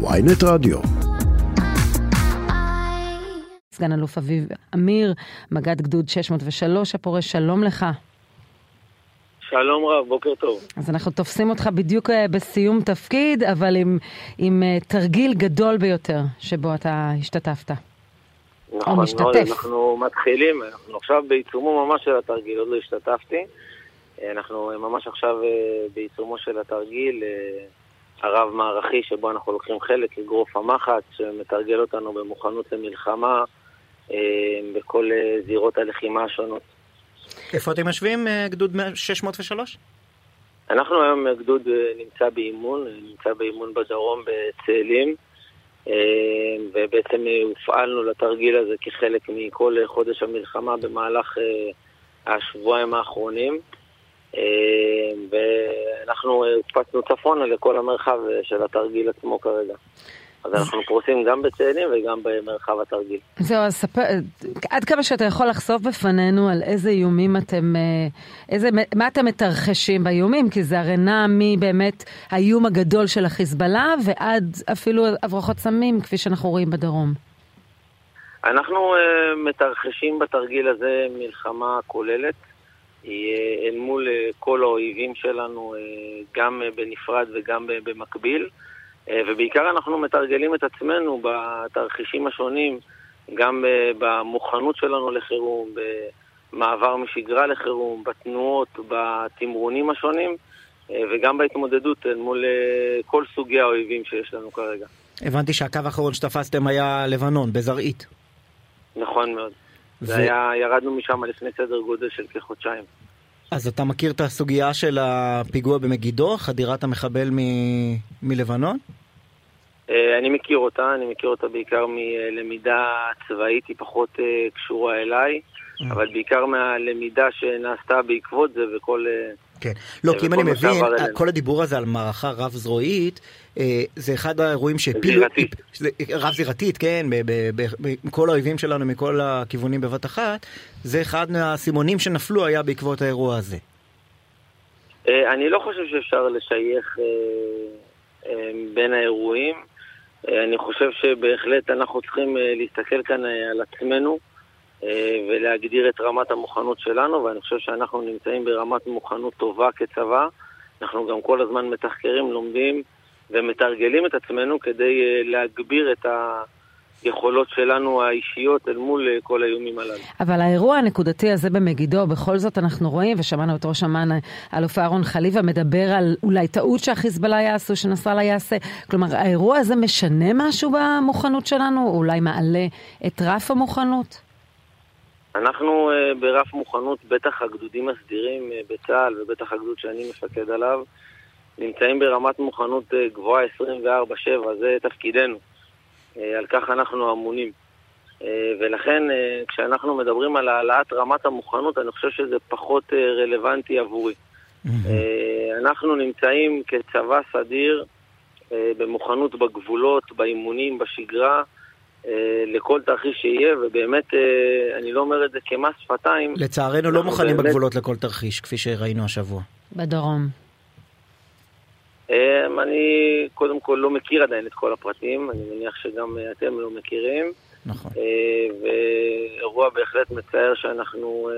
ויינט רדיו. סגן אלוף אביב אמיר, מג"ד גדוד 603 הפורש, שלום לך. שלום רב, בוקר טוב. אז אנחנו תופסים אותך בדיוק אה, בסיום תפקיד, אבל עם, עם אה, תרגיל גדול ביותר שבו אתה השתתפת. נכון, או משתתף. מאוד, אנחנו מתחילים, אנחנו עכשיו בעיצומו ממש של התרגיל, עוד לא השתתפתי. אנחנו ממש עכשיו אה, בעיצומו של התרגיל אה, הרב מערכי שבו אנחנו לוקחים חלק, אגרוף המחץ, שמתרגל אותנו במוכנות למלחמה אה, בכל אה, זירות הלחימה השונות. איפה אתם יושבים, אה, גדוד 603? אנחנו היום גדוד אה, נמצא באימון, נמצא באימון בדרום בצאלים, ובעצם הופעלנו לתרגיל הזה כחלק מכל חודש המלחמה במהלך השבועיים האחרונים. אה, ואנחנו אה, הוקפצנו צפונה לכל המרחב אה, של התרגיל עצמו כרגע. אז אנחנו פרוסים גם בצאלים וגם במרחב התרגיל. זהו, אז ספר, עד כמה שאתה יכול לחשוף בפנינו על איזה איומים אתם, אה, איזה, מה אתם מתרחשים באיומים, כי זה הרי נע מבאמת האיום הגדול של החיזבאללה ועד אפילו הברחות סמים, כפי שאנחנו רואים בדרום. אנחנו uh, מתרחשים בתרגיל הזה מלחמה כוללת. אל מול uh, כל האויבים שלנו, uh, גם uh, בנפרד וגם במקביל. ובעיקר אנחנו מתרגלים את עצמנו בתרחישים השונים, גם במוכנות שלנו לחירום, במעבר משגרה לחירום, בתנועות, בתמרונים השונים, וגם בהתמודדות אל מול כל סוגי האויבים שיש לנו כרגע. הבנתי שהקו האחרון שתפסתם היה לבנון, בזרעית. נכון מאוד. ו- זה היה, ירדנו משם לפני סדר גודל של כחודשיים. אז אתה מכיר את הסוגיה של הפיגוע במגידו, חדירת המחבל מ- מלבנון? אה, אני מכיר אותה, אני מכיר אותה בעיקר מלמידה צבאית, היא פחות אה, קשורה אליי, אבל בעיקר מהלמידה שנעשתה בעקבות זה וכל... אה, כן. לא, כי אם אני מבין. כל הדיבור הזה על מערכה רב-זרועית, אה, זה אחד האירועים שהפילו... זירתית. רב-זירתית, כן, מכל האויבים שלנו, מכל הכיוונים בבת אחת, זה אחד מהסימונים שנפלו היה בעקבות האירוע הזה. אה, אני לא חושב שאפשר לשייך אה, אה, בין האירועים. אה, אני חושב שבהחלט אנחנו צריכים אה, להסתכל כאן אה, על עצמנו אה, ולהגדיר את רמת המוכנות שלנו, ואני חושב שאנחנו נמצאים ברמת מוכנות טובה כצבא. אנחנו גם כל הזמן מתחקרים, לומדים ומתרגלים את עצמנו כדי אה, להגביר את היכולות שלנו האישיות אל מול אה, כל האיומים הללו. אבל האירוע הנקודתי הזה במגידו, בכל זאת אנחנו רואים, ושמענו את ראש אמ"ן, האלוף אהרון חליבה, מדבר על אולי טעות שהחיזבאללה יעשו, שנסראללה יעשה. כלומר, האירוע הזה משנה משהו במוכנות שלנו? או אולי מעלה את רף המוכנות? אנחנו uh, ברף מוכנות, בטח הגדודים הסדירים uh, בצה"ל ובטח הגדוד שאני מפקד עליו, נמצאים ברמת מוכנות uh, גבוהה 24/7, זה תפקידנו. על כך אנחנו אמונים. ולכן כשאנחנו מדברים על העלאת רמת המוכנות, אני חושב שזה פחות רלוונטי עבורי. אנחנו נמצאים כצבא סדיר במוכנות בגבולות, באימונים, בשגרה. אה, לכל תרחיש שיהיה, ובאמת, אה, אני לא אומר את זה כמס שפתיים. לצערנו לא מוכנים באמת- בגבולות לכל תרחיש, כפי שראינו השבוע. בדרום. אה, אני קודם כל לא מכיר עדיין את כל הפרטים, אני מניח שגם אה, אתם לא מכירים, נכון. ואירוע בהחלט מצער שאנחנו,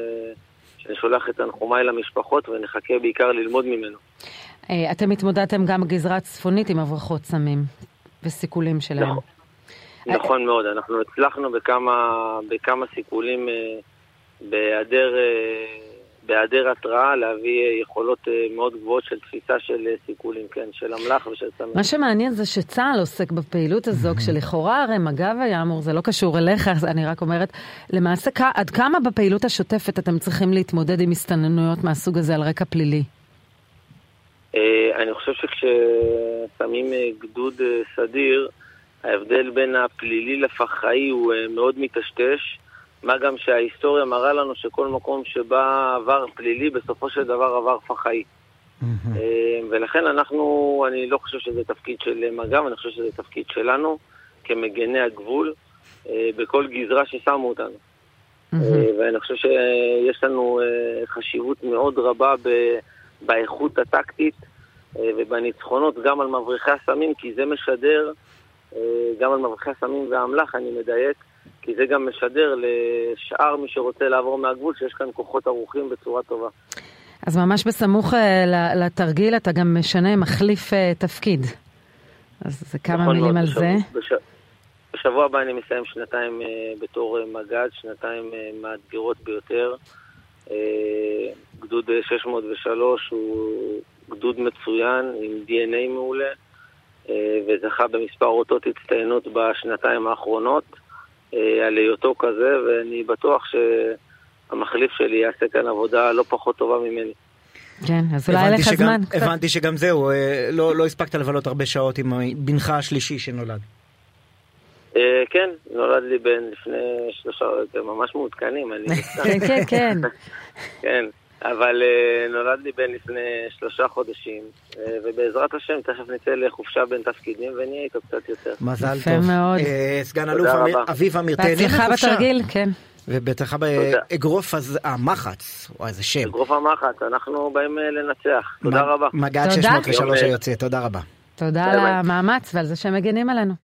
שאני שולח את תנחומיי למשפחות ונחכה בעיקר ללמוד ממנו. אתם התמודדתם גם בגזרה הצפונית עם הברחות סמים וסיכולים שלהם. נכון. נכון מאוד, אנחנו הצלחנו בכמה, בכמה סיכולים אה, בהיעדר, אה, בהיעדר התראה להביא אה, יכולות מאוד גבוהות של תפיסה של סיכולים, כן, של אמל"ח ושל סמים. מה שמעניין זה שצה"ל עוסק בפעילות הזו, כשלכאורה הרי מג"ב היה אמור, זה לא קשור אליך, אני רק אומרת, למעשה עד כמה בפעילות השוטפת אתם צריכים להתמודד עם הסתננויות מהסוג הזה על רקע פלילי? אני חושב שכששמים גדוד סדיר, ההבדל בין הפלילי לפח"עי הוא אה, מאוד מטשטש, מה גם שההיסטוריה מראה לנו שכל מקום שבה עבר פלילי, בסופו של דבר עבר פח"עי. אה, ולכן אנחנו, אני לא חושב שזה תפקיד של מג"ב, אני חושב שזה תפקיד שלנו כמגני הגבול אה, בכל גזרה ששמו אותנו. ואני חושב שיש לנו חשיבות מאוד רבה ב- באיכות הטקטית ובניצחונות גם על מבריחי הסמים, כי זה משדר גם על מבריחי הסמים והאמל"ח, אני מדייק, כי זה גם משדר לשאר מי שרוצה לעבור מהגבול, שיש כאן כוחות ערוכים בצורה טובה. אז ממש בסמוך לתרגיל אתה גם משנה, מחליף תפקיד. אז זה כמה נכון מילים על בשבוע, זה. בש... בשבוע הבא אני מסיים שנתיים בתור מג"ד, שנתיים מאתגרות ביותר. גדוד 603 הוא גדוד מצוין, עם DNA מעולה, וזכה במספר אותות הצטיינות בשנתיים האחרונות על היותו כזה, ואני בטוח שהמחליף שלי יעשה כאן עבודה לא פחות טובה ממני. כן, אז אולי לך זמן. הבנתי שגם זהו, לא, לא הספקת לבלות הרבה שעות עם בנך השלישי שנולד. אה, כן, נולד לי בן לפני שלושה, זה ממש מעודכנים, אני... כן, כן, כן. כן, אבל אה, נולד לי בן לפני שלושה חודשים, אה, ובעזרת השם תכף נצא לחופשה בין תפקידים ונהיה איתו קצת יותר. מזל טוב. יפה מאוד. סגן אלוף אביב אמיר, תהנה מחופשה. בהצלחה בתרגיל, כן. ובטח באגרוף המחץ, או איזה שם. אגרוף המחץ, אנחנו באים לנצח. תודה רבה. מג"ד 603 היוצא, תודה רבה. תודה על המאמץ ועל זה שהם מגינים עלינו.